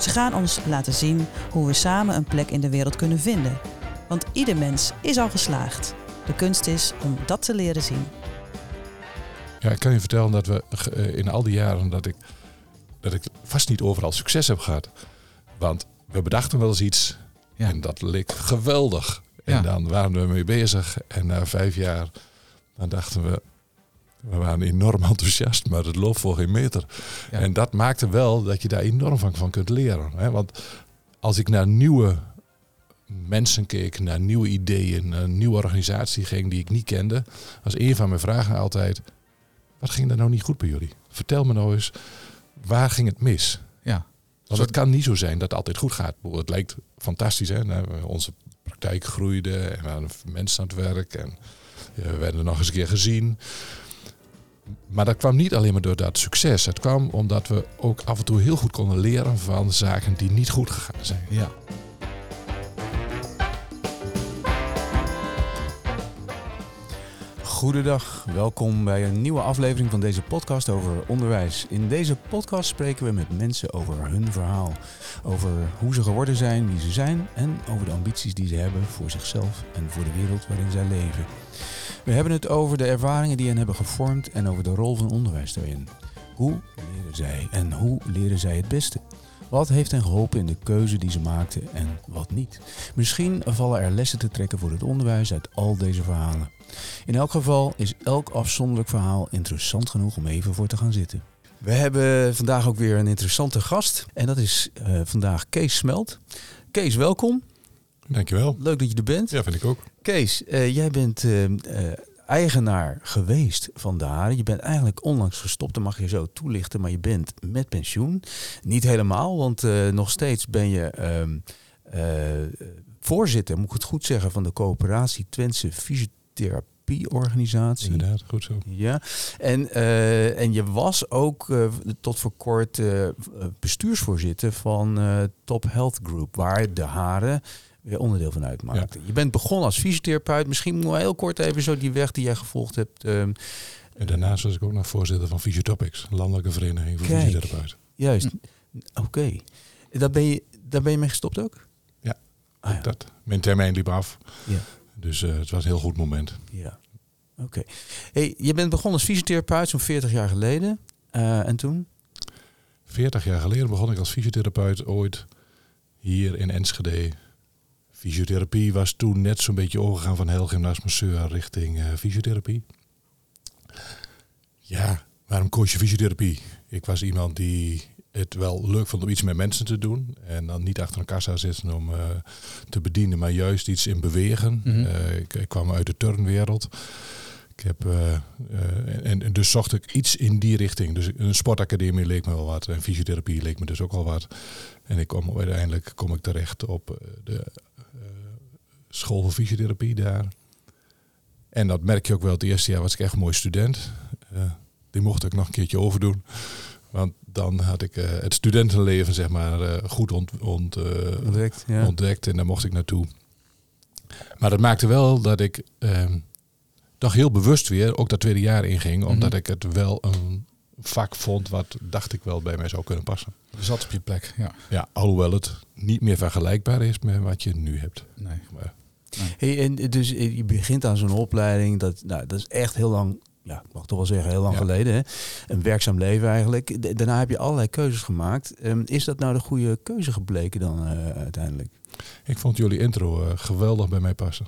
Ze gaan ons laten zien hoe we samen een plek in de wereld kunnen vinden. Want ieder mens is al geslaagd. De kunst is om dat te leren zien. Ja, ik kan je vertellen dat we eh, in al die jaren dat ik, dat ik vast niet overal succes heb gehad. Want we bedachten wel eens iets Ja. en dat leek geweldig. En Ja. dan waren we mee bezig en na vijf jaar dan dachten we, we waren enorm enthousiast, maar het loopt voor geen meter. Ja. En dat maakte wel dat je daar enorm van, van kunt leren. Hè? Want als ik naar nieuwe mensen keek, naar nieuwe ideeën, naar een nieuwe organisatie ging die ik niet kende, was een van mijn vragen altijd: wat ging er nou niet goed bij jullie? Vertel me nou eens, waar ging het mis? Ja. Want het kan niet zo zijn dat het altijd goed gaat. Het lijkt fantastisch, hè? Nou, Onze praktijk groeide en we hadden mensen aan het werk en ja, we werden nog eens een keer gezien. Maar dat kwam niet alleen maar door dat succes. Het kwam omdat we ook af en toe heel goed konden leren van zaken die niet goed gegaan zijn. Ja. Goedendag, welkom bij een nieuwe aflevering van deze podcast over onderwijs. In deze podcast spreken we met mensen over hun verhaal. Over hoe ze geworden zijn, wie ze zijn en over de ambities die ze hebben voor zichzelf en voor de wereld waarin zij leven. We hebben het over de ervaringen die hen hebben gevormd en over de rol van onderwijs daarin. Hoe leren zij en hoe leren zij het beste? Wat heeft hen geholpen in de keuze die ze maakten en wat niet? Misschien vallen er lessen te trekken voor het onderwijs uit al deze verhalen. In elk geval is elk afzonderlijk verhaal interessant genoeg om even voor te gaan zitten. We hebben vandaag ook weer een interessante gast en dat is eh, vandaag Kees Smelt. Kees, welkom. Dankjewel. Leuk dat je er bent. Ja, vind ik ook. Kees, eh, jij bent eh, eh, eigenaar geweest van de Haren. Je bent eigenlijk onlangs gestopt, dat mag je zo toelichten, maar je bent met pensioen. Niet helemaal, want eh, nog steeds ben je ehm, eh, voorzitter, moet ik het goed zeggen, van de coöperatie Twentse Fysiotherapieorganisatie. Inderdaad, goed zo. Ja, en, en je was ook tot voor kort bestuursvoorzitter van Top Health Group, waar de haren weer onderdeel van uitmaakte. Je bent begonnen als fysiotherapeut. Misschien moet heel kort even zo die weg die jij gevolgd hebt. ehm, En daarnaast was ik ook nog voorzitter van Fysiotopics, landelijke vereniging voor Kijk. fysiotherapeuten. juist. Oké. Daar, ben je, daar ben je mee gestopt ook? Ja. Ah, ja. Dat, mijn termijn liep af, Ja. dus eh, het was een heel goed moment. ja. Oké. Hey, je bent begonnen als fysiotherapeut zo'n 40 jaar geleden. Eh, en toen? 40 jaar geleden begon ik als fysiotherapeut ooit hier in Enschede. Fysiotherapie was toen net zo'n beetje overgegaan van heilgymnaast masseur richting eh, fysiotherapie. Ja, waarom koos je fysiotherapie? Ik was iemand die het wel leuk vond om iets met mensen te doen. En dan niet achter een kassa zitten om eh, te bedienen, maar juist iets in bewegen. Mhm. Eh, ik, ik kwam uit de turnwereld. Ik heb, en, en dus zocht ik iets in die richting. Dus een sportacademie leek me wel wat. En fysiotherapie leek me dus ook wel wat. En ik kom uiteindelijk kom ik terecht op de school voor fysiotherapie daar. En dat merk je ook wel. Het eerste jaar was ik echt een mooi student. Eh, die mocht ik nog een keertje overdoen. Want dan had ik eh, het studentenleven zeg maar eh, goed ont, ont, Ontdekt. Ja. ontdekt en daar mocht ik naartoe. Maar dat maakte wel dat ik ehm, toch heel bewust weer ook dat tweede jaar inging, omdat Mhm. ik het wel een vak vond wat dacht ik wel bij mij zou kunnen passen. Je zat op je plek. Ja. Ja, alhoewel het niet meer vergelijkbaar is met wat je nu hebt. Nee. Maar Hey, en dus eh, je begint aan zo'n opleiding, dat, nou, dat is echt heel lang, ja, ik mag toch wel zeggen, heel lang Ja. geleden. Hè? Een werkzaam leven eigenlijk. Da- Daarna heb je allerlei keuzes gemaakt. Ehm, is dat nou de goede keuze gebleken dan eh, uiteindelijk? ik vond jullie intro eh, geweldig bij mij passen.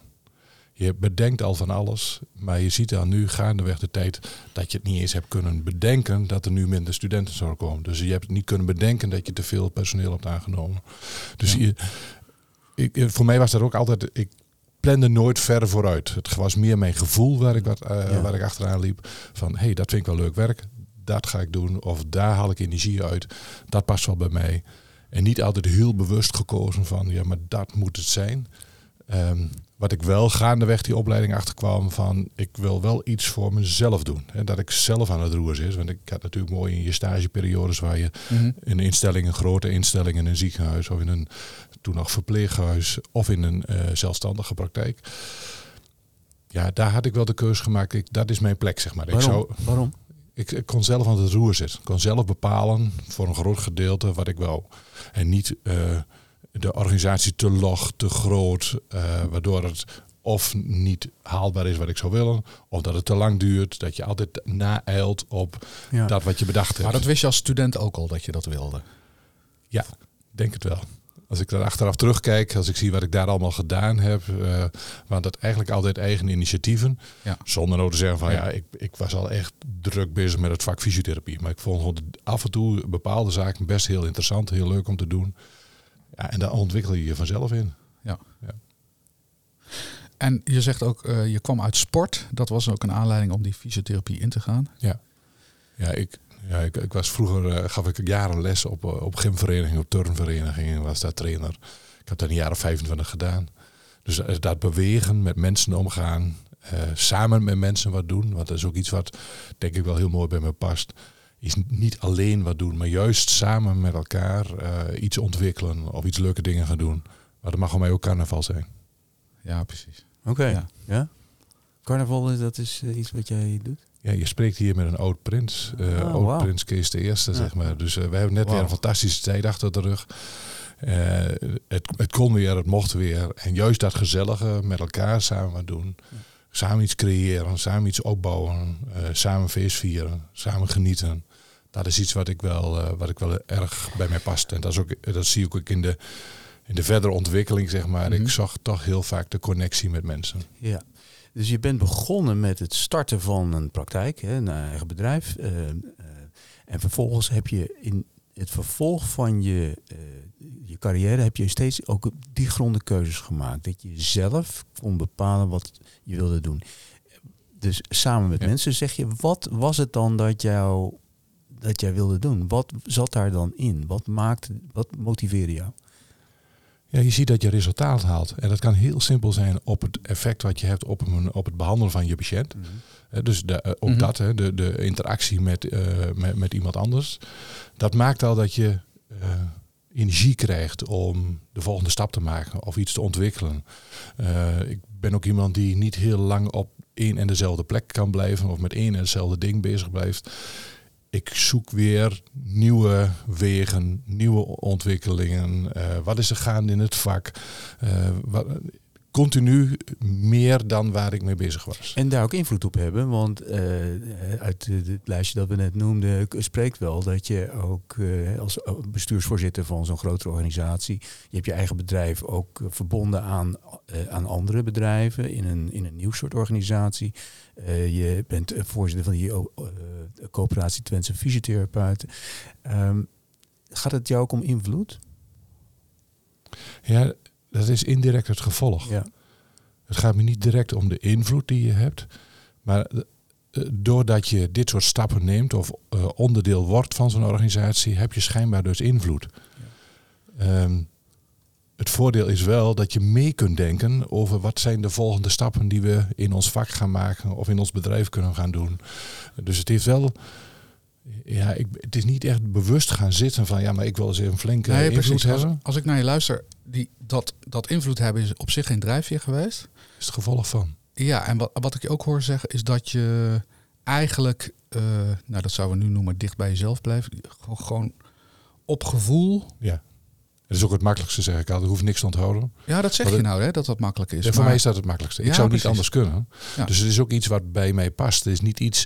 Je bedenkt al van alles, maar je ziet dan nu gaandeweg de tijd dat je het niet eens hebt kunnen bedenken dat er nu minder studenten zouden komen. Dus je hebt niet kunnen bedenken dat je te veel personeel hebt aangenomen. Dus Ja. je, ik, voor mij was dat ook altijd, ik plande nooit verder vooruit. Het was meer mijn gevoel waar ik, wat, eh, Ja. waar ik achteraan liep. Van, hé, hey, dat vind ik wel leuk werk. Dat ga ik doen. Of daar haal ik energie uit. Dat past wel bij mij. En niet altijd heel bewust gekozen van, ja, maar dat moet het zijn. Ehm, wat ik wel gaandeweg die opleiding achterkwam van, ik wil wel iets voor mezelf doen. En dat ik zelf aan het roer zit. Want ik had natuurlijk mooi in je stageperiodes waar je Mhm. in een instelling, een grote instelling, in een ziekenhuis of in een toen nog verpleeghuis of in een eh, zelfstandige praktijk. Ja, daar had ik wel de keuze gemaakt. Ik, dat is mijn plek, zeg maar. Ik, Waarom? zou, Waarom? ik, ik kon zelf aan het roer zitten. Ik kon zelf bepalen voor een groot gedeelte wat ik wou. En niet eh, de organisatie te log, te groot, eh, waardoor het of niet haalbaar is wat ik zou willen, of dat het te lang duurt, dat je altijd naeilt op Ja. dat wat je bedacht hebt. Maar dat wist je als student ook al dat je dat wilde. Ja, denk het wel. Als ik daar achteraf terugkijk, als ik zie wat ik daar allemaal gedaan heb, eh waren dat eigenlijk altijd eigen initiatieven. Ja. Zonder nou te zeggen van ja, Ja. ik, ik was al echt druk bezig met het vak fysiotherapie. Maar ik vond gewoon af en toe bepaalde zaken best heel interessant, heel leuk om te doen. Ja, en daar ontwikkel je je vanzelf in. En je zegt ook, eh, je kwam uit sport. Dat was ook een aanleiding om die fysiotherapie in te gaan. Ja, ik, ja, ik, ik was vroeger, eh, gaf ik jaren les op, eh, op gymverenigingen, op turnverenigingen, was daar trainer. Ik heb dat een jaar of 25 gedaan. Dus dat bewegen, met mensen omgaan, samen met mensen wat doen. Want dat is ook iets wat denk ik wel heel mooi bij me past. Is niet alleen wat doen, maar juist samen met elkaar eh, iets ontwikkelen of iets leuke dingen gaan doen. Maar dat mag voor mij ook carnaval zijn. Ja, precies. Oké. Ja. Ja. Carnaval, eh, dat is eh, iets wat jij doet? Ja, je spreekt hier met een oud prins. eh Oh, oud wauw. prins Kees de Eerste, Ja. zeg maar. Dus we hebben net weer een fantastische tijd achter de rug. Eh, het, het kon weer, het mocht weer. En juist dat gezellige met elkaar samen wat doen. Samen iets creëren, samen iets opbouwen. eh, samen feest vieren, samen genieten. Dat is iets wat ik wel, eh, wat ik wel erg bij mij past. En dat, is ook, dat zie ik ook in de, in de verdere ontwikkeling, zeg maar. Mhm. Ik zag toch heel vaak de connectie met mensen. Ja. Dus je bent begonnen met het starten van een praktijk, hè, een eigen bedrijf. eh, eh, en vervolgens heb je in het vervolg van je, je carrière heb je steeds ook op die gronden keuzes gemaakt. Dat je zelf kon bepalen wat je wilde doen. Dus samen met Ja. mensen zeg je, wat was het dan dat, jou, dat jij wilde doen? Wat zat daar dan in? Wat maakte, wat motiveerde jou? Ja, je ziet dat je resultaat haalt. En dat kan heel simpel zijn op het effect wat je hebt op, een, op het behandelen van je patiënt. Eh, Dus de, eh, ook Mhm. dat, hè, de, de interactie met, eh, met, met iemand anders. Dat maakt al dat je eh, energie krijgt om de volgende stap te maken of iets te ontwikkelen. Eh, ik ben ook iemand die niet heel lang op één en dezelfde plek kan blijven of met één en hetzelfde ding bezig blijft. Ik zoek weer nieuwe wegen, nieuwe ontwikkelingen. Eh, wat is er gaande in het vak? Wat, continu meer dan waar ik mee bezig was. En daar ook invloed op hebben, want eh, uit het lijstje dat we net noemden spreekt wel dat je ook als bestuursvoorzitter van zo'n grotere organisatie, je hebt je eigen bedrijf ook verbonden aan, aan andere bedrijven in een, in een nieuw soort organisatie. Je bent voorzitter van die coöperatie Twentse fysiotherapeuten. Ehm, gaat het jou ook om invloed? Ja, dat is indirect het gevolg. Ja. Het gaat me niet direct om de invloed die je hebt, maar eh, doordat je dit soort stappen neemt of eh, onderdeel wordt van zo'n organisatie, heb je schijnbaar dus invloed. Ehm, het voordeel is wel dat je mee kunt denken over wat zijn de volgende stappen die we in ons vak gaan maken of in ons bedrijf kunnen gaan doen. Dus het heeft wel, ja, ik, het is niet echt bewust gaan zitten van ja, maar ik wil eens even een flinke Nee, invloed precies. Hebben. als ik naar je luister, die, dat, dat invloed hebben is op zich geen drijfveer geweest. is het gevolg van. Ja, en wat, wat ik je ook hoor zeggen is dat je eigenlijk, eh, nou dat zouden we nu noemen, dicht bij jezelf blijft. Gewoon, gewoon op gevoel. Ja. Het is ook het makkelijkste, zeg ik altijd. Ik hoef niks te onthouden. Ja, dat zeg je nou, hè, dat dat makkelijk is. Ja, voor mij is dat het makkelijkste. Ik Ja, zou niet anders kunnen. Ja. Dus het is ook iets wat bij mij past. Het is niet iets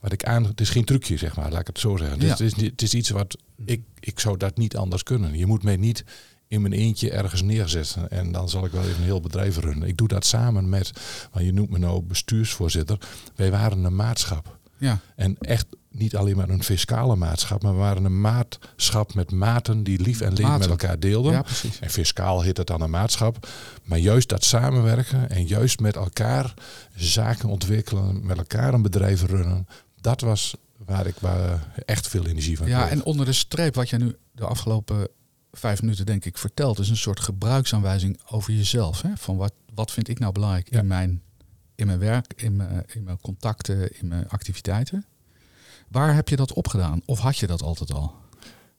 wat ik aan... Het is geen trucje, zeg maar. Laat ik het zo zeggen. Dus het, is, niet- het is iets wat... Ik, ik zou dat niet anders kunnen. Je moet mij niet in mijn eentje ergens neerzetten. En dan zal ik wel even een heel bedrijf runnen. Ik doe dat samen met... Want je noemt me nou bestuursvoorzitter. Wij waren een maatschap. Ja, En echt niet alleen maar een fiscale maatschap. Maar we waren een maatschap met maten die lief en leed met elkaar deelden. ja. En fiscaal heet het dan een maatschap. Maar juist dat samenwerken en juist met elkaar zaken ontwikkelen, met elkaar een bedrijf runnen, dat was waar ik waar echt veel energie van Ja, kreeg. en onder de streep wat je nu de afgelopen vijf minuten denk ik verteld, is een soort gebruiksaanwijzing over jezelf. Hè? Van wat, wat vind ik nou belangrijk Ja. in, mijn, in mijn werk, in mijn, in mijn contacten, in mijn activiteiten. Waar heb je dat opgedaan? Of had je dat altijd al?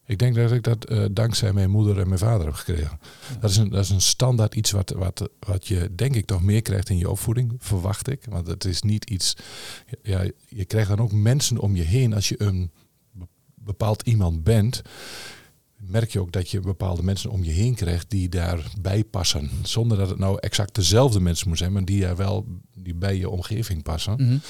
Ik denk dat ik dat eh, dankzij mijn moeder en mijn vader heb gekregen. Dat, is een, dat is een standaard iets wat, wat, wat je denk ik toch meer krijgt in je opvoeding, verwacht ik. Want het is niet iets. Ja, je krijgt dan ook mensen om je heen. Als je een be- bepaald iemand bent, merk je ook dat je bepaalde mensen om je heen krijgt die daarbij passen. Zonder dat het nou exact dezelfde mensen moeten zijn, maar die er wel die bij je omgeving passen.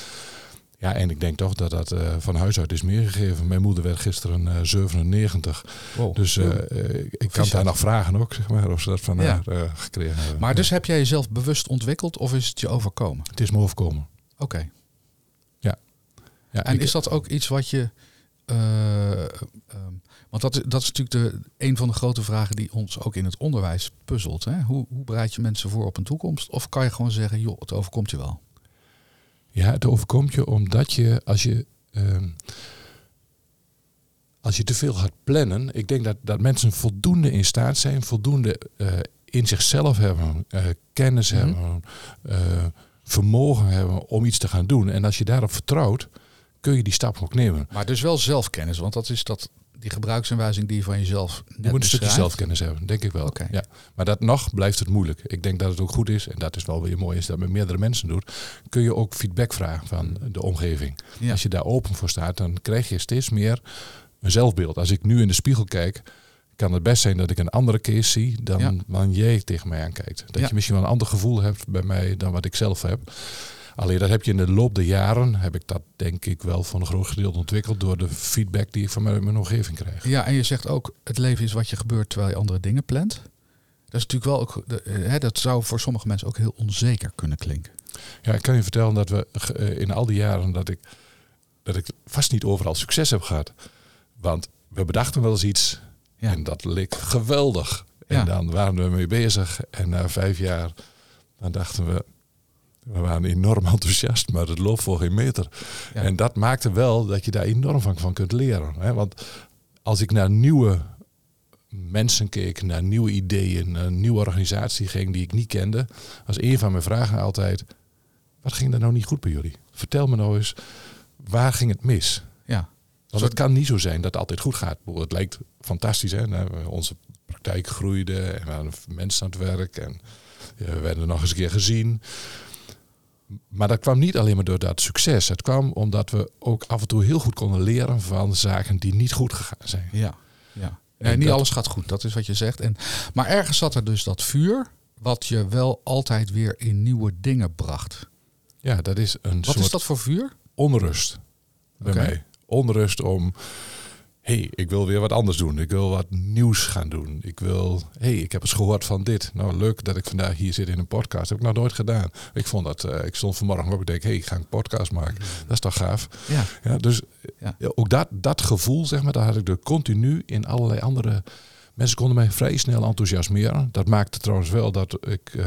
Ja, en ik denk toch dat dat eh, van huis uit is meegegeven. Mijn moeder werd gisteren eh 97. Wow. Dus eh, eh, ik kan daar nog vragen ook, zeg maar, of ze dat van Ja. haar eh, gekregen hebben. Maar dus heb jij jezelf bewust ontwikkeld of is het je overkomen? Het is me overkomen. Oké. Ja, En ik- is dat ook iets wat je. eh, ehm, want dat, is- dat is natuurlijk de, een van de grote vragen die ons ook in het onderwijs puzzelt. Hè? Hoe, hoe bereid je mensen voor op een toekomst? Of kan je gewoon zeggen, joh, het overkomt je wel? Ja, het overkomt je omdat je als je ehm, als je te veel gaat plannen, ik denk dat, dat mensen voldoende in staat zijn, voldoende eh, in zichzelf hebben, eh, kennis Mhm. hebben, eh, vermogen hebben om iets te gaan doen. En als je daarop vertrouwt, kun je die stap ook nemen. Maar dus wel zelfkennis, want dat is dat, die gebruiksaanwijzing die je van jezelf net Je moet een stukje zelfkennis hebben, denk ik wel. Ja. Maar dat nog blijft het moeilijk. Ik denk dat het ook goed is, en dat is wel weer mooi, is dat met meerdere mensen doet, kun je ook feedback vragen van de omgeving. Ja. Als je daar open voor staat, dan krijg je steeds meer een zelfbeeld. Als ik nu in de spiegel kijk, kan het best zijn dat ik een andere case zie dan, Ja. dan jij tegen mij aankijkt. Dat Ja. je misschien wel een ander gevoel hebt bij mij dan wat ik zelf heb. Alleen dat heb je in de loop der jaren, heb ik dat denk ik wel voor een groot gedeelte ontwikkeld door de feedback die ik van mijn, mijn omgeving krijg. Ja, en je zegt ook, het leven is wat je gebeurt terwijl je andere dingen plant. Dat is natuurlijk wel ook, eh, hè, dat zou voor sommige mensen ook heel onzeker kunnen klinken. Ja, ik kan je vertellen dat we eh, in al die jaren dat ik, dat ik vast niet overal succes heb gehad. Want we bedachten wel eens iets Ja. en dat leek geweldig. En Ja. dan waren we mee bezig en na vijf jaar dan dachten we, we waren enorm enthousiast, maar het loopt voor geen meter. Ja. En dat maakte wel dat je daar enorm van, van kunt leren. Hè? Want als ik naar nieuwe mensen keek, naar nieuwe ideeën, naar een nieuwe organisatie ging die ik niet kende, was een van mijn vragen altijd: wat ging er nou niet goed bij jullie? Vertel me nou eens, waar ging het mis? Ja, Want het kan niet zo zijn dat het altijd goed gaat. Het lijkt fantastisch, hè? Nou, Onze praktijk groeide en we hadden mensen aan het werk en ja, we werden nog eens een keer gezien. Maar dat kwam niet alleen maar door dat succes. Het kwam omdat we ook af en toe heel goed konden leren van zaken die niet goed gegaan zijn. ja, ja. Nee, En niet dat- alles gaat goed, dat is wat je zegt. En, maar ergens zat er dus dat vuur, wat je wel altijd weer in nieuwe dingen bracht. Ja, dat is een Wat soort is dat voor vuur? onrust mij. Onrust om, hey, ik wil weer wat anders doen. Ik wil wat nieuws gaan doen. Ik wil, hey, ik heb eens gehoord van dit. Nou, leuk dat ik vandaag hier zit in een podcast. heb ik nog nooit gedaan. Ik vond dat, eh, ik stond vanmorgen op en denk, hey, ik ga een podcast maken. Dat is toch gaaf? Ja, Ja, dus Ja. ook dat, dat gevoel, zeg maar, dat had ik er continu in allerlei andere... Mensen konden mij vrij snel enthousiasmeren. Dat maakte trouwens wel dat ik eh,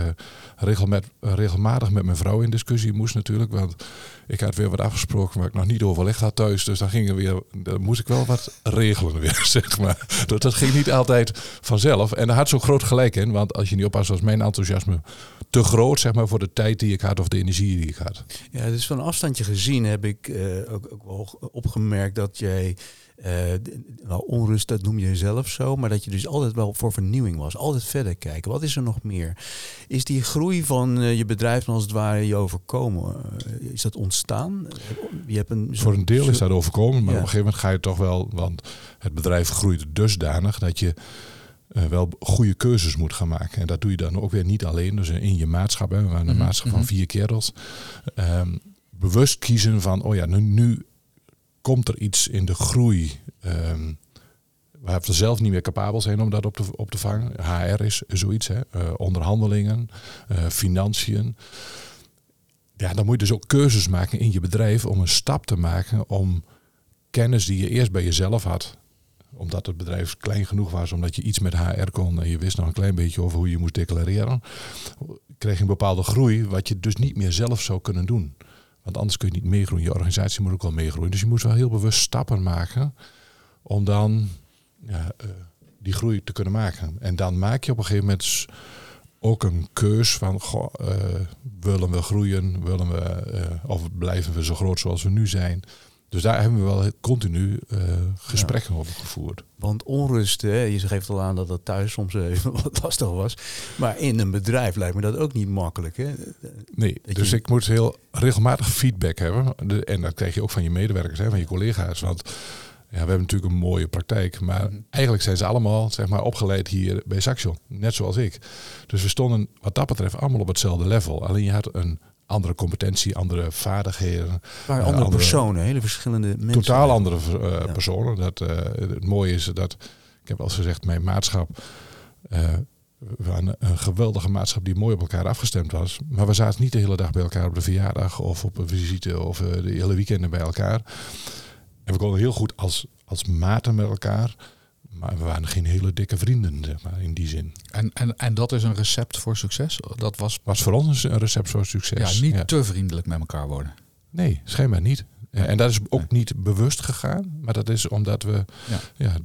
regelmatig, met mijn vrouw in discussie moest natuurlijk. Want ik had weer wat afgesproken waar ik nog niet overlegd had thuis. Dus dan, ging er weer, dan moest ik wel wat regelen weer, zeg maar. Dat, dat ging niet altijd vanzelf. En daar had zo groot gelijk in. Want als je niet oppast, was mijn enthousiasme te groot, zeg maar, voor de tijd die ik had of de energie die ik had. Ja, dus van afstandje gezien heb ik eh, ook, ook wel opgemerkt dat jij, nou, onrust, dat noem je zelf zo, maar dat je dus altijd wel voor vernieuwing was. Altijd verder kijken. Wat is er nog meer? Is die groei van eh, je bedrijf als het ware je overkomen? Eh, is dat ontstaan? Je hebt een, Voor een deel is dat overkomen, maar Ja. op een gegeven moment ga je toch wel, want het bedrijf groeit dusdanig dat je wel goede keuzes moet gaan maken. En dat doe je dan ook weer niet alleen, dus in je maatschap, hè, we waren een Mhm, maatschap van mhm. vier kerels. Ehm, bewust kiezen van, oh ja, nu, nu komt er iets in de groei. ehm waar we zelf niet meer capabel zijn om dat op te, op te vangen. HR is zoiets, hè? eh, onderhandelingen, eh, financiën ja, dan moet je dus ook keuzes maken in je bedrijf om een stap te maken om kennis die je eerst bij jezelf had, omdat het bedrijf klein genoeg was, omdat je iets met HR kon en je wist nog een klein beetje over hoe je moest declareren, kreeg je een bepaalde groei wat je dus niet meer zelf zou kunnen doen. Want anders kun je niet meegroeien. Je organisatie moet ook wel meegroeien. Dus je moet wel heel bewust stappen maken om dan ja, eh, die groei te kunnen maken. En dan maak je op een gegeven moment ook een keus van, eh, willen we groeien, willen we, eh, of blijven we zo groot zoals we nu zijn. Dus daar hebben we wel continu eh, gesprekken over gevoerd. Want onrust, hè, je geeft al aan dat dat thuis soms even wat lastig was. Maar in een bedrijf lijkt me dat ook niet makkelijk. Hè? Nee, Dat dus je- ik moet heel regelmatig feedback hebben. De- en dat krijg je ook van je medewerkers, hè, van je collega's. Want ja, we hebben natuurlijk een mooie praktijk. Maar Mhm. eigenlijk zijn ze allemaal zeg maar, opgeleid hier bij Saxion. Net zoals ik. Dus we stonden wat dat betreft allemaal op hetzelfde level. Alleen je had een andere competentie, andere vaardigheden. Maar andere, andere- personen, hele verschillende mensen. Totaal andere eh, Ja. personen. Dat, eh, het mooie is dat, ik heb al gezegd, mijn maatschap... eh, we waren een geweldige maatschap die mooi op elkaar afgestemd was. Maar we zaten niet de hele dag bij elkaar op de verjaardag of op een visite of eh, de hele weekenden bij elkaar. En we konden heel goed als, als maten met elkaar. Maar we waren geen hele dikke vrienden, zeg maar, in die zin. En, en, en dat is een recept voor succes. Dat was Was voor ons een recept voor succes. ja, niet te vriendelijk met elkaar worden. Nee, schijnbaar niet. Ja, en dat is ook niet bewust gegaan. Maar dat is omdat we Ja. ja.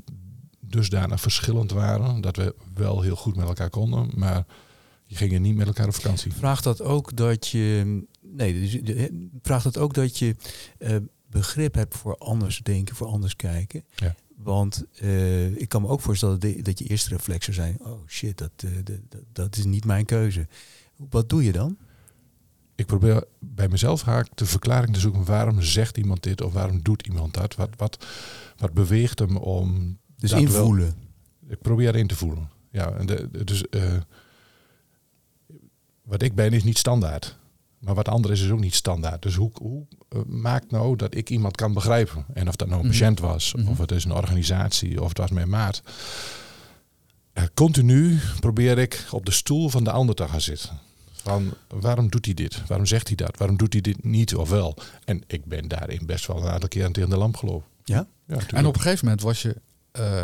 dusdanig verschillend waren. Dat we wel heel goed met elkaar konden. Maar je ging niet met elkaar op vakantie. Vraagt dat ook dat je. Nee, dus, de- vraagt dat ook dat je eh, begrip hebt voor anders denken, voor anders kijken. Ja. Want eh, ik kan me ook voorstellen dat, dat je eerste reflex zou zijn: oh shit, dat, eh, dat, dat, is niet mijn keuze. Wat doe je dan? Ik probeer bij mezelf haak de verklaring te zoeken. Waarom zegt iemand dit of waarom doet iemand dat? Wat, wat, wat beweegt hem om... Dus dat wel- invoelen. Ik probeer in te voelen. Ja, en de, de- dus eh, wat ik ben is niet standaard. Maar wat ander is is ook niet standaard. Dus hoe, hoe eh, maakt nou dat ik iemand kan begrijpen? En of dat nou een Mhm. patiënt was, Mhm. of het is een organisatie, of het was mijn maat. Eh, continu probeer ik op de stoel van de ander te gaan zitten. Van waarom doet hij dit? Waarom zegt hij dat? Waarom doet hij dit niet of wel? En ik ben daarin best wel een aantal keer tegen de lamp gelopen. Ja? Ja, En op een gegeven moment was je, eh,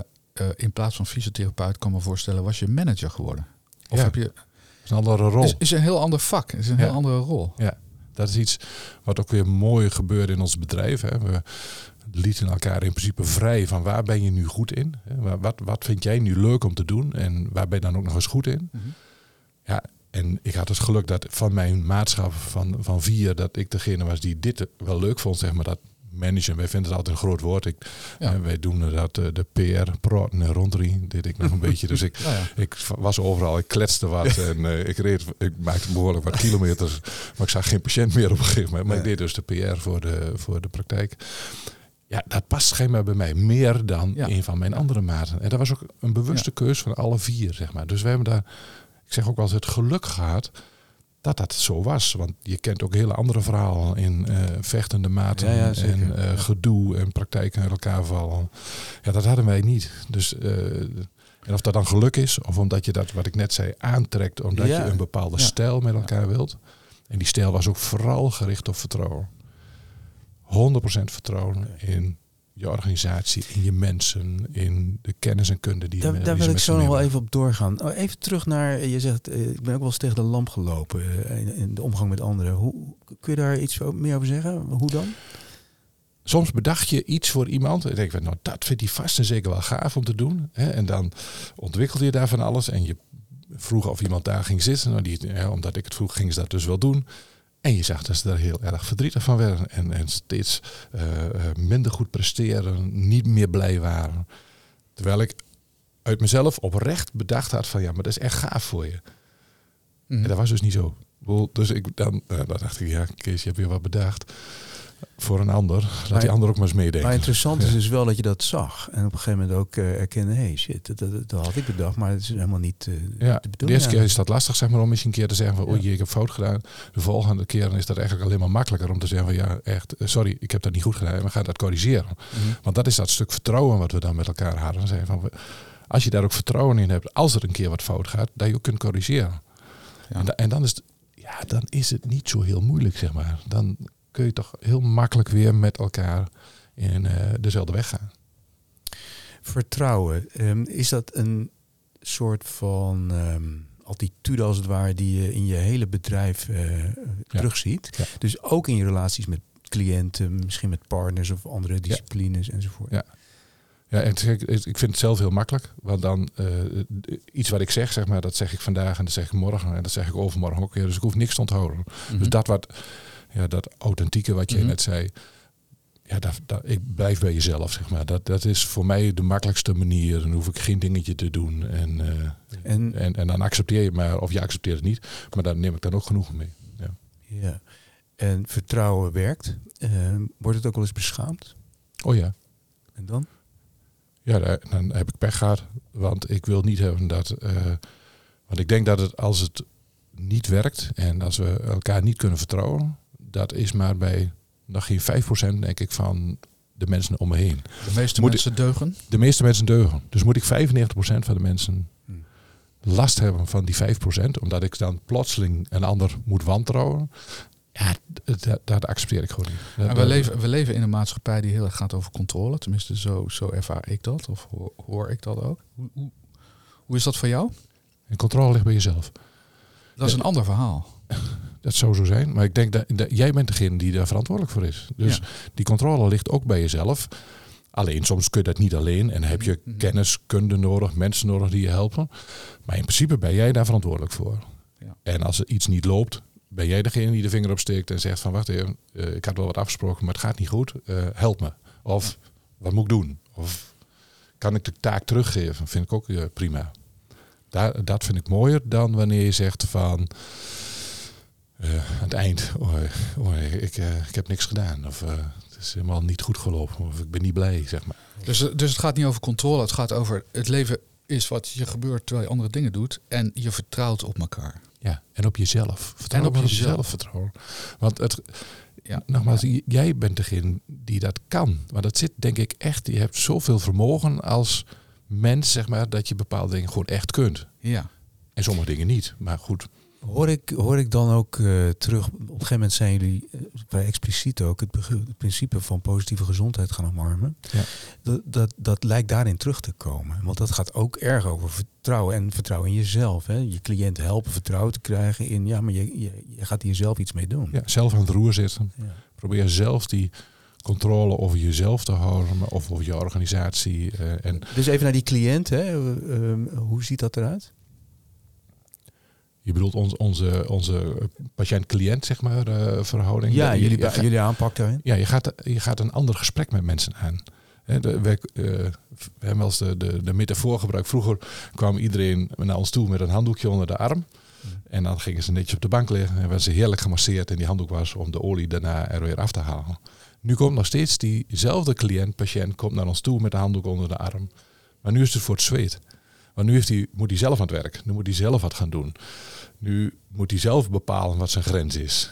in plaats van fysiotherapeut, kan me voorstellen, was je manager geworden. Of Ja. heb je, een andere rol. is, is een heel ander vak, is een Ja. heel andere rol. Ja, dat is iets wat ook weer mooi gebeurde in ons bedrijf. Hè. We lieten elkaar in principe vrij van waar ben je nu goed in? Wat, wat vind jij nu leuk om te doen? En waar ben je dan ook nog eens goed in? Mhm. Ja, en ik had het geluk dat van mijn maatschap van, van vier, dat ik degene was die dit wel leuk vond, zeg maar, dat managen. Wij vinden het altijd een groot woord. Ik, Ja. eh, wij doen dat, eh, de PR, praten en rondrie, deed ik nog een beetje. Dus ik, Nou ja. ik was overal, ik kletste wat en eh, ik reed, ik maakte behoorlijk wat kilometers, maar ik zag geen patiënt meer op een gegeven moment. Maar ik deed dus de PR voor de, voor de praktijk. Ja, dat past schijnbaar bij mij meer dan Ja. een van mijn andere maten. En dat was ook een bewuste keus van alle vier, zeg maar. Dus we hebben daar, ik zeg ook wel eens, het geluk gehad dat dat zo was. Want je kent ook hele andere verhalen in eh, vechtende maten Ja, ja, zeker. en eh, gedoe en praktijken uit elkaar vallen. Ja, dat hadden wij niet. Dus eh, en of dat dan geluk is, of omdat je dat, wat ik net zei, aantrekt, omdat Ja. je een bepaalde stijl met elkaar wilt. En die stijl was ook vooral gericht op vertrouwen. 100% vertrouwen in je organisatie, in je mensen, in de kennis en kunde die, Daar, die daar wil ik zo nog wel even op doorgaan. Oh, even terug naar, je zegt, eh, ik ben ook wel eens tegen de lamp gelopen eh, in, in de omgang met anderen. Hoe, kun je daar iets meer over zeggen? Hoe dan? Soms bedacht je iets voor iemand en denk je, nou dat vindt hij vast en zeker wel gaaf om te doen. Hè? En dan ontwikkelde je daar van alles en je vroeg of iemand daar ging zitten. Nou, die, ja, omdat ik het vroeg, ging ze dat dus wel doen. En je zag dat ze daar heel erg verdrietig van werden. En, en steeds eh, minder goed presteren, niet meer blij waren. Terwijl ik uit mezelf oprecht bedacht had van ja, maar dat is echt gaaf voor je. Mhm. En dat was dus niet zo. Dus ik, dan, eh, dan dacht ik, ja, Kees, je hebt weer wat bedacht voor een ander. Laat Maar- die ander ook maar eens meedenken. Maar interessant is dus wel dat je dat zag. En op een gegeven moment ook eh, erkennen, hey shit, dat, dat, dat had ik bedacht, maar het is helemaal niet eh, Ja, de eerste keer is dat lastig, zeg maar, om eens een keer te zeggen van, oei, ik heb fout gedaan. De volgende keer is dat eigenlijk alleen maar makkelijker om te zeggen van, ja, echt, eh, sorry, ik heb dat niet goed gedaan. We gaan dat corrigeren. Mhm. Want dat is dat stuk vertrouwen wat we dan met elkaar hadden. Zeggen van, als je daar ook vertrouwen in hebt, als er een keer wat fout gaat, dat je ook kunt corrigeren. Ja. En, da- en dan is het, ja, dan is het niet zo heel moeilijk, zeg maar. Dan kun je toch heel makkelijk weer met elkaar in eh, dezelfde weg gaan. Vertrouwen, ehm, is dat een soort van ehm, attitude als het ware die je in je hele bedrijf eh, terugziet? Ja. Dus ook in je relaties met cliënten, misschien met partners of andere disciplines enzovoort. Ja. Ja, en ik vind het zelf heel makkelijk. Want dan eh, iets wat ik zeg, zeg maar, dat zeg ik vandaag en dat zeg ik morgen en dat zeg ik overmorgen ook weer. Dus ik hoef niks te onthouden. Mhm. Dus dat wat, ja, dat authentieke wat jij Mhm. net zei. Ja, dat, dat, ik blijf bij jezelf, zeg maar. Dat, dat is voor mij de makkelijkste manier. Dan hoef ik geen dingetje te doen. En, eh, En en, en dan accepteer je maar, of je accepteert het niet. Maar daar neem ik dan ook genoegen mee. Ja. Ja. En vertrouwen werkt. Eh, wordt het ook wel eens beschaamd? Oh ja. En dan? Ja, daar- dan heb ik pech gehad. Want ik wil niet hebben dat. eh, want ik denk dat het als het niet werkt en als we elkaar niet kunnen vertrouwen, dat is maar bij nog geen 5% denk ik van de mensen om me heen. De meeste Moet mensen deugen. De meeste mensen deugen. Dus moet ik 95% van de mensen Hmm. last hebben van die 5%, omdat ik dan plotseling een ander moet wantrouwen. Ja, dat, dat accepteer ik gewoon niet. Dat- En we, leven, we leven in een maatschappij die heel erg gaat over controle. Tenminste, zo, zo ervaar ik dat. Of hoor, hoor ik dat ook. Hoe, hoe, hoe is dat voor jou? En controle ligt bij jezelf. Dat is een ander verhaal. Dat zou zo zijn. Maar ik denk dat, dat jij bent degene die daar verantwoordelijk voor is. Dus Ja. die controle ligt ook bij jezelf. Alleen soms kun je dat niet alleen. En heb je Mhm. kennis, kunde nodig, mensen nodig die je helpen. Maar in principe ben jij daar verantwoordelijk voor. Ja. En als er iets niet loopt, ben jij degene die de vinger opsteekt en zegt van wacht even, eh, ik had wel wat afgesproken, maar het gaat niet goed. Eh, help me. Of wat moet ik doen? Of kan ik de taak teruggeven? Vind ik ook eh, prima. Daar, dat vind ik mooier dan wanneer je zegt van eh, aan het eind, oh, oh, ik, eh, ik heb niks gedaan. Of eh, het is helemaal niet goed gelopen. Of ik ben niet blij, zeg maar. Dus, dus het gaat niet over controle. Het gaat over het leven is wat je gebeurt terwijl je andere dingen doet. En je vertrouwt op elkaar. Ja, en op jezelf. Vertrouw En op jezelf. vertrouwen. Want het, Ja. nogmaals, jij bent degene die dat kan. Maar dat zit denk ik echt, je hebt zoveel vermogen als mens, zeg maar, dat je bepaalde dingen gewoon echt kunt. Ja. En sommige dingen niet. Maar goed, Hoor ik, hoor ik dan ook eh, terug, op een gegeven moment zijn jullie eh, vrij expliciet ook het, principe van positieve gezondheid gaan omarmen. Ja. Dat, dat, dat lijkt daarin terug te komen. Want dat gaat ook erg over vertrouwen en vertrouwen in jezelf. Hè? Je cliënt helpen vertrouwen te krijgen in, ja, maar je, je, je gaat hier zelf iets mee doen. ja, zelf aan het roer zitten. Ja. Probeer zelf die controle over jezelf te houden. Of over je organisatie. eh, en Dus even naar die cliënt, hè? Hoe ziet dat eruit? Je bedoelt ons, onze, onze patiënt-cliënt, zeg maar, eh, verhouding. Ja, Je- jullie, gaat- jullie aanpak daarin? Ja, je gaat, je gaat een ander gesprek met mensen aan. Hè, de, we, eh, we hebben wel eens de, de, de metafoor gebruikt. Vroeger kwam iedereen naar ons toe met een handdoekje onder de arm. En dan gingen ze netjes op de bank liggen en werden ze heerlijk gemasseerd. En die handdoek was om de olie daarna er weer af te halen. Nu komt nog steeds diezelfde cliënt, patiënt, komt naar ons toe met een handdoek onder de arm. Maar nu is het voor het zweet. Want nu heeft moet hij zelf aan het werk. Nu moet hij zelf wat gaan doen. Nu moet hij zelf bepalen wat zijn grens is.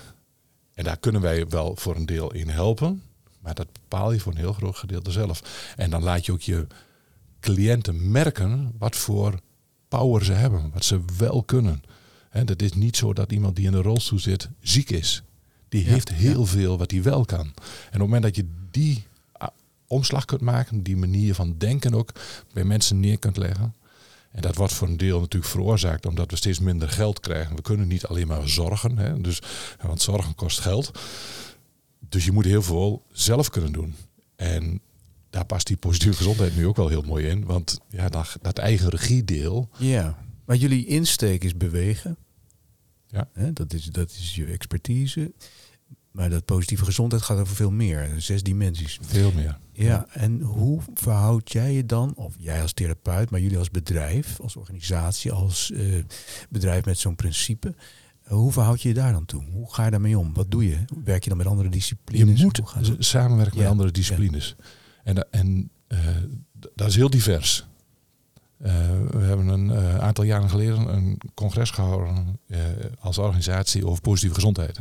En daar kunnen wij wel voor een deel in helpen. Maar dat bepaal je voor een heel groot gedeelte zelf. En dan laat je ook je cliënten merken wat voor power ze hebben. Wat ze wel kunnen. Hè, dat is niet zo dat iemand die in een rolstoel zit ziek is. Die Ja, heeft heel veel wat hij wel kan. En op het moment dat je die ah, omslag kunt maken, die manier van denken ook bij mensen neer kunt leggen. En dat wordt voor een deel natuurlijk veroorzaakt omdat we steeds minder geld krijgen. We kunnen niet alleen maar zorgen, hè, dus, want zorgen kost geld. Dus je moet heel veel zelf kunnen doen. En daar past die positieve gezondheid nu ook wel heel mooi in. Want ja, dat, dat eigen regiedeel, Ja, maar jullie insteek is bewegen. Ja. Hè, dat, is, dat is je expertise. Maar dat positieve gezondheid gaat over veel meer. Zes dimensies. veel meer. Ja, en hoe verhoud jij je dan, of jij als therapeut, maar jullie als bedrijf, als organisatie, als eh, bedrijf met zo'n principe. hoe verhoud je je daar dan toe? Hoe ga je daarmee om? Wat doe je? Werk je dan met andere Je disciplines? moet gaat dat? samenwerken met andere disciplines. En, en eh, dat is heel divers. Eh, we hebben een aantal jaren geleden een congres gehouden eh, als organisatie over positieve gezondheid.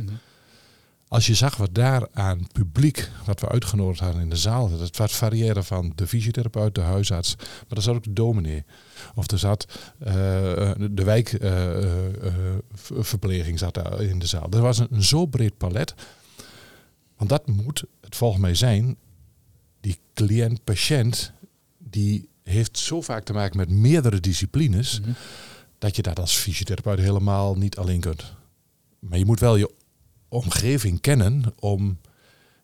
Als je zag wat daar aan publiek, wat we uitgenodigd hadden in de zaal, dat was variëren van de fysiotherapeut, de huisarts, maar er zat ook de dominee. Of er zat eh, de wijkverpleging zat daar in de zaal. Er was een, een zo breed palet. Want dat moet het volgens mij zijn, die cliënt-patiënt, die heeft zo vaak te maken met meerdere disciplines, Mhm. dat je dat als fysiotherapeut helemaal niet alleen kunt. Maar je moet wel je omgeving kennen om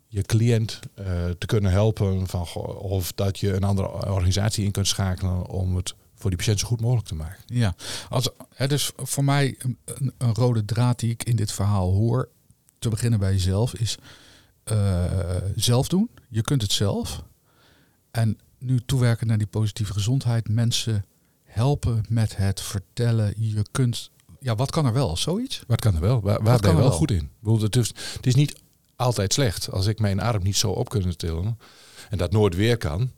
je cliënt eh, te kunnen helpen. Van, of dat je een andere organisatie in kunt schakelen om het voor die patiënt zo goed mogelijk te maken. Ja, als, hè, dus voor mij een, een, een rode draad die ik in dit verhaal hoor, te beginnen bij jezelf, is eh, zelf doen. Je kunt het zelf. En nu toewerken naar die positieve gezondheid, mensen helpen met het vertellen. Je kunt, ja, wat kan er wel? Zoiets? Wat kan er wel? Waar, waar ben je wel wel? goed in? Bedoel, Het is, het is niet altijd slecht. Als ik mijn arm niet zo op kunnen tillen en dat nooit weer kan,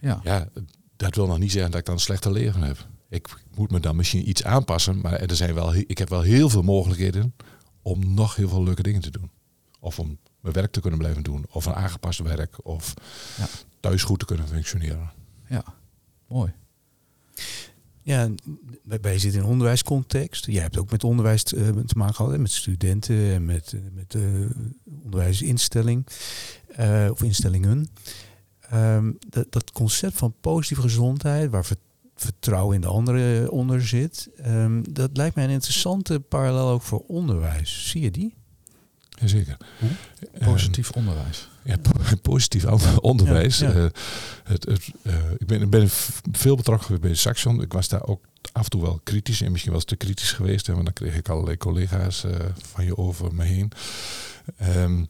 Ja. ja, dat wil nog niet zeggen dat ik dan een slechter leven heb. Ik moet me dan misschien iets aanpassen, maar er zijn wel, ik heb wel heel veel mogelijkheden om nog heel veel leuke dingen te doen. Of om mijn werk te kunnen blijven doen, of een aangepast werk, of Ja. thuis goed te kunnen functioneren. ja. Mooi. Ja, wij, zitten in een onderwijscontext. Jij hebt ook met onderwijs te, eh, te maken gehad, met studenten en met, eh, met eh, onderwijsinstelling eh, of instellingen. Ehm, dat, dat concept van positieve gezondheid, waar ver- vertrouwen in de anderen onder zit, ehm, dat lijkt mij een interessante parallel ook voor onderwijs. Zie je die? Jazeker. Hoe? Ehm, Positief onderwijs. Ja, po- positief aan- onderwijs. Ja, ja. Eh, het, het, eh, ik ben, ben veel betrokken geweest bij Saxion. Ik was daar ook af en toe wel kritisch en misschien wel te kritisch geweest. Hè, want dan kreeg ik allerlei collega's eh, van je over me heen. Ehm,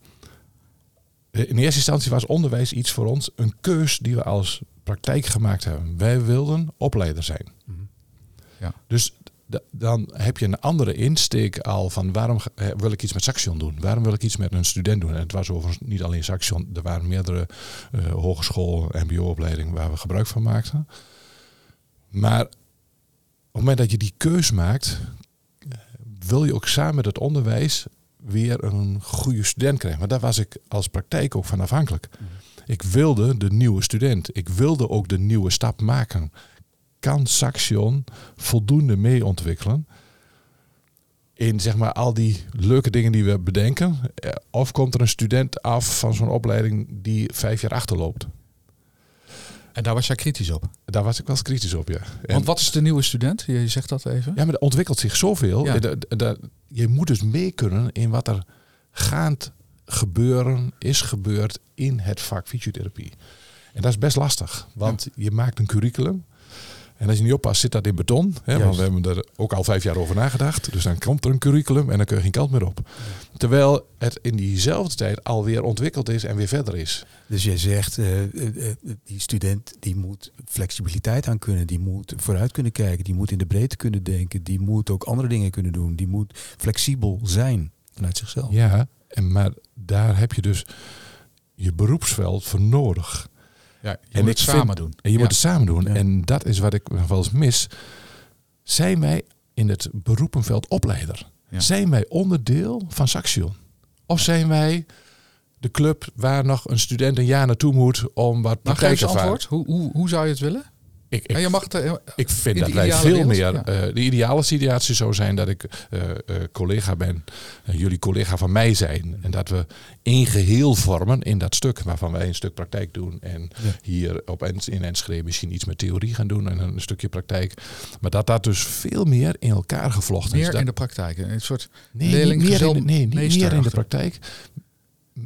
in eerste instantie was onderwijs iets voor ons, een keus die we als praktijk gemaakt hebben. Wij wilden opleider zijn. Mhm. Ja. Dus dan heb je een andere insteek al van waarom wil ik iets met Saxion doen? Waarom wil ik iets met een student doen? En het was overigens niet alleen Saxion, er waren meerdere eh hogeschool, mbo-opleidingen waar we gebruik van maakten. Maar op het moment dat je die keus maakt, wil je ook samen met het onderwijs weer een goede student krijgen. Maar daar was ik als praktijk ook van afhankelijk. Ik wilde de nieuwe student. Ik wilde ook de nieuwe stap maken. Kan Saxion voldoende mee ontwikkelen in zeg maar al die leuke dingen die we bedenken? Eh, Of komt er een student af van zo'n opleiding die vijf jaar achterloopt? En daar was jij kritisch op. Daar was ik wel eens kritisch op, ja. En- Want wat is de nieuwe student? Je zegt dat even. Ja, maar er ontwikkelt zich zoveel. Ja. Eh, je moet dus mee kunnen in wat er gaand gebeuren, is gebeurd in het vak fysiotherapie. En dat is best lastig, want je maakt een curriculum. En als je niet oppast, zit dat in beton. Hè, want we hebben er ook al vijf jaar over nagedacht. Dus dan komt er een curriculum en dan kun je geen kant meer op. Terwijl het in diezelfde tijd alweer ontwikkeld is en weer verder is. Dus jij zegt, eh, die student die moet flexibiliteit aan kunnen, die moet vooruit kunnen kijken, die moet in de breedte kunnen denken, die moet ook andere dingen kunnen doen, die moet flexibel zijn vanuit zichzelf. Ja, en, maar daar heb je dus je beroepsveld voor nodig. Ja, je En moet ik het vind- samen doen. En je Ja. moet het samen doen. Ja. En dat is wat ik wel eens mis. Zijn wij in het beroepenveld opleider? Ja. Zijn wij onderdeel van Saxion? Of zijn wij de club waar nog een student een jaar naartoe moet om wat praktijkervaring? antwoord. Hoe, hoe, hoe zou je het willen? Ik, ik, Ja, je mag het, eh, ik vind in dat wij veel wereld, meer... ja. eh, de ideale situatie zou zijn dat ik eh, collega ben. en jullie collega van mij zijn. En dat we één geheel vormen in dat stuk. Waarvan wij een stuk praktijk doen. En Ja. hier op Ens- in Enschede misschien iets met theorie gaan doen. En een stukje praktijk. Maar dat dat dus veel meer in elkaar gevlochten is. meer in de praktijk. Een soort nee, niet leerling, meer gezel, in, de- nee, niet meer in de praktijk.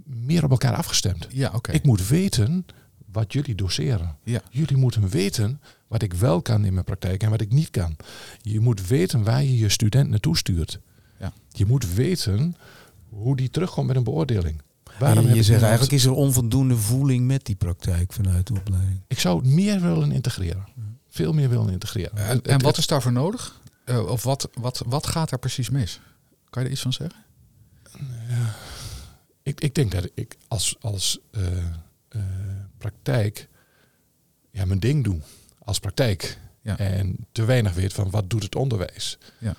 Meer op elkaar afgestemd. Ja, oké. Ik moet weten wat jullie doseren. Ja. Jullie moeten weten wat ik wel kan in mijn praktijk en wat ik niet kan. Je moet weten waar je je student naartoe stuurt. Ja. Je moet weten hoe die terugkomt met een beoordeling. Waarom je ik zegt eigenlijk is er onvoldoende voeling met die praktijk vanuit de opleiding. Ik zou het meer willen integreren. Veel meer willen integreren. En, wat is daarvoor nodig? Eh, of wat, wat, wat gaat er precies mis? Kan je er iets van zeggen? Ik, ik denk dat ik als, als eh, eh, praktijk ja, mijn ding doe. Als praktijk. Ja. En te weinig weet van wat doet het onderwijs. Ja.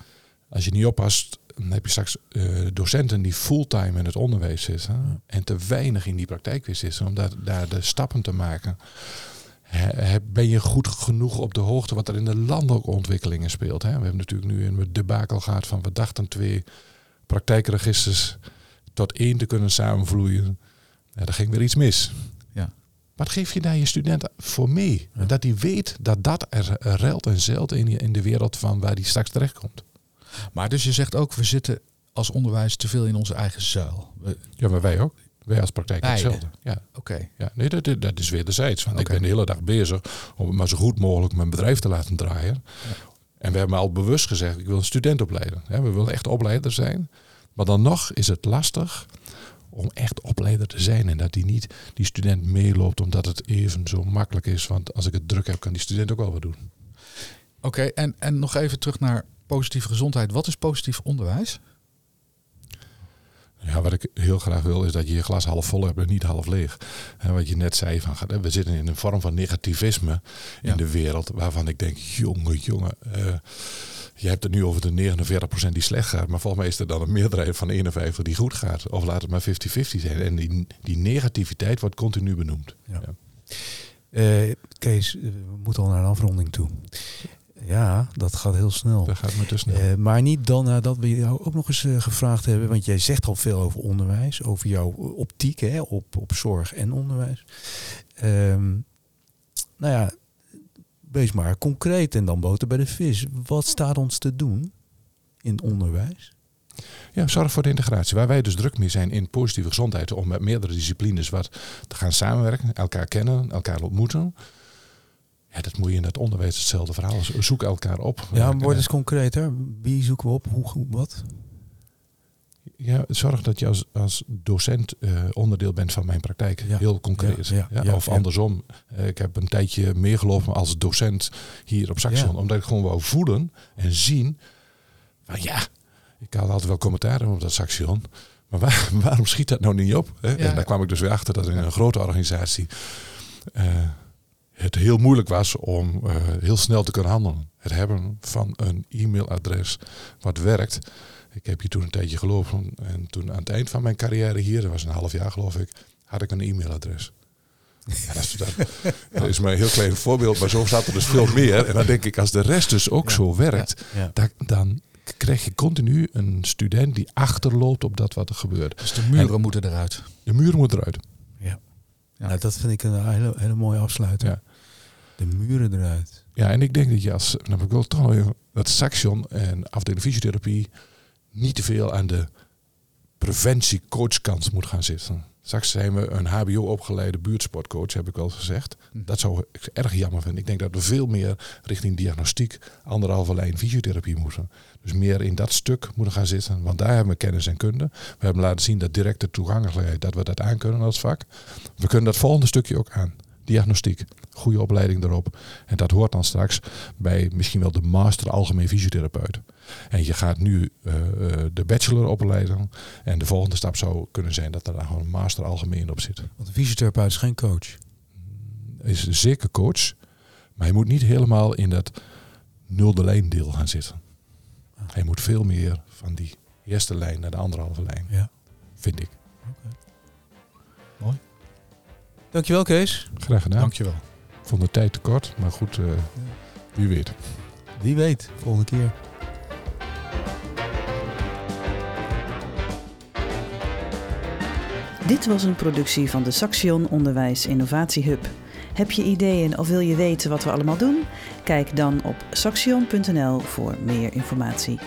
Als je niet oppast, dan heb je straks eh, docenten die fulltime in het onderwijs zitten. En te weinig in die praktijk weer zitten. Om daar, daar de stappen te maken. He- Ben je goed genoeg op de hoogte wat er in de landelijke ontwikkelingen speelt? Hè? We hebben natuurlijk nu een debakel gehad van we dachten twee praktijkregisters tot één te kunnen samenvloeien. Ja, daar ging weer iets mis. Wat geef je daar je studenten voor mee? Ja. Dat die weet dat dat er ruilt en zeilt in, je- in de wereld van waar die straks terechtkomt. Maar dus je zegt ook, we zitten als onderwijs te veel in onze eigen zuil. We- Ja, maar wij ook. Wij als praktijk Beide. hetzelfde. Ja, Oké. ja. Nee, dat, dat- is wederzijds. Want ik Oké. ben de hele dag bezig om het maar zo goed mogelijk mijn bedrijf te laten draaien. En we hebben al bewust gezegd, ik wil een student opleiden. We willen echt opleider zijn. Maar dan nog is het lastig om echt opleider te zijn. En dat die niet die student meeloopt omdat het even zo makkelijk is. Want als ik het druk heb, kan die student ook wel wat doen. Oké, en, en nog even terug naar positieve gezondheid. Wat is positief onderwijs? Ja, wat ik heel graag wil is dat je je glas half vol hebt en niet half leeg. En wat je net zei, van, we zitten in een vorm van negativisme in Ja. de wereld. Waarvan ik denk, jongen, jongen. eh, je hebt het nu over de 49% die slecht gaat. Maar volgens mij is er dan een meerderheid van 51 die goed gaat. Of laat het maar 50-50 zijn. En die, die negativiteit wordt continu benoemd. Ja. Ja. Eh, Kees, eh, we moeten al naar een afronding toe. Ja, dat gaat heel snel. Dat gaat me te snel. Eh, maar niet dan nadat we jou ook nog eens gevraagd hebben. Want jij zegt al veel over onderwijs. Over jouw optiek hè, op, op zorg en onderwijs. Ehm, nou ja, wees maar concreet en dan boter bij de vis. Wat staat ons te doen in onderwijs? Ja, zorg voor de integratie. Waar wij dus druk mee zijn in positieve gezondheid. Om met meerdere disciplines wat te gaan samenwerken. Elkaar kennen, elkaar ontmoeten. Ja, dat moet je in het onderwijs hetzelfde verhaal. Zoek elkaar op. Ja, Eh, word eens concreter. Wie zoeken we op? Hoe, hoe- wat? Ja, zorg dat je als, als docent eh, onderdeel bent van mijn praktijk. Ja. Heel concreet. Ja, of andersom. Eh, ik heb een tijdje meegelopen als docent hier op Saxion. Ja. Omdat ik gewoon wou voelen en zien. Van ja, ik had altijd wel commentaar op dat Saxion. Maar waar- waarom schiet dat nou niet op? Hè? En daar kwam ik dus weer achter dat in een grote organisatie eh, het heel moeilijk was om heel snel te kunnen handelen. Het hebben van een e-mailadres wat werkt. Ik heb hier toen een tijdje gelopen en toen aan het eind van mijn carrière hier, dat was een half jaar geloof ik, had ik een e-mailadres. Ja, dat, is, dat, dat is maar een heel klein voorbeeld, maar zo staat er dus veel meer. En dan denk ik, als de rest dus ook zo werkt, Ja. dan, dan krijg je continu een student die achterloopt op dat wat er gebeurt. Dus de muren moeten eruit. De muur moet eruit. Ja. Ja. Nou, dat vind ik een hele, hele mooie afsluiter. Ja. De muren eruit. Ja, en ik denk dat je als, dan heb ik wel toch dat Saxion en afdeling fysiotherapie niet te veel aan de preventiecoachkant moet gaan zitten. Straks zijn we een HBO-opgeleide buurtsportcoach, heb ik wel gezegd. Hm. Dat zou ik erg jammer vinden. Ik denk dat we veel meer richting diagnostiek, anderhalve lijn fysiotherapie moeten. Dus meer in dat stuk moeten gaan zitten, want daar hebben we kennis en kunde. We hebben laten zien dat directe toegankelijkheid, dat we dat aan kunnen als vak. We kunnen dat volgende stukje ook aan. Diagnostiek, goede opleiding erop. En dat hoort dan straks bij misschien wel de master algemeen fysiotherapeut. En je gaat nu eh, eh, de bachelor opleiden. En de volgende stap zou kunnen zijn dat er dan gewoon een master algemeen op zit. Want een fysiotherapeut is geen coach. Is zeker coach, maar hij moet niet helemaal in dat nulde lijn deel gaan zitten. Hij moet veel meer van die eerste lijn naar de anderhalve lijn, Ja. vind ik. Dankjewel Kees. Graag gedaan. Dankjewel. Ik vond de tijd te kort, maar goed, eh, wie weet. Wie weet, volgende keer. Dit was een productie van de Saxion Onderwijs Innovatie Hub. Heb je ideeën of wil je weten wat we allemaal doen? Kijk dan op saxion.nl voor meer informatie.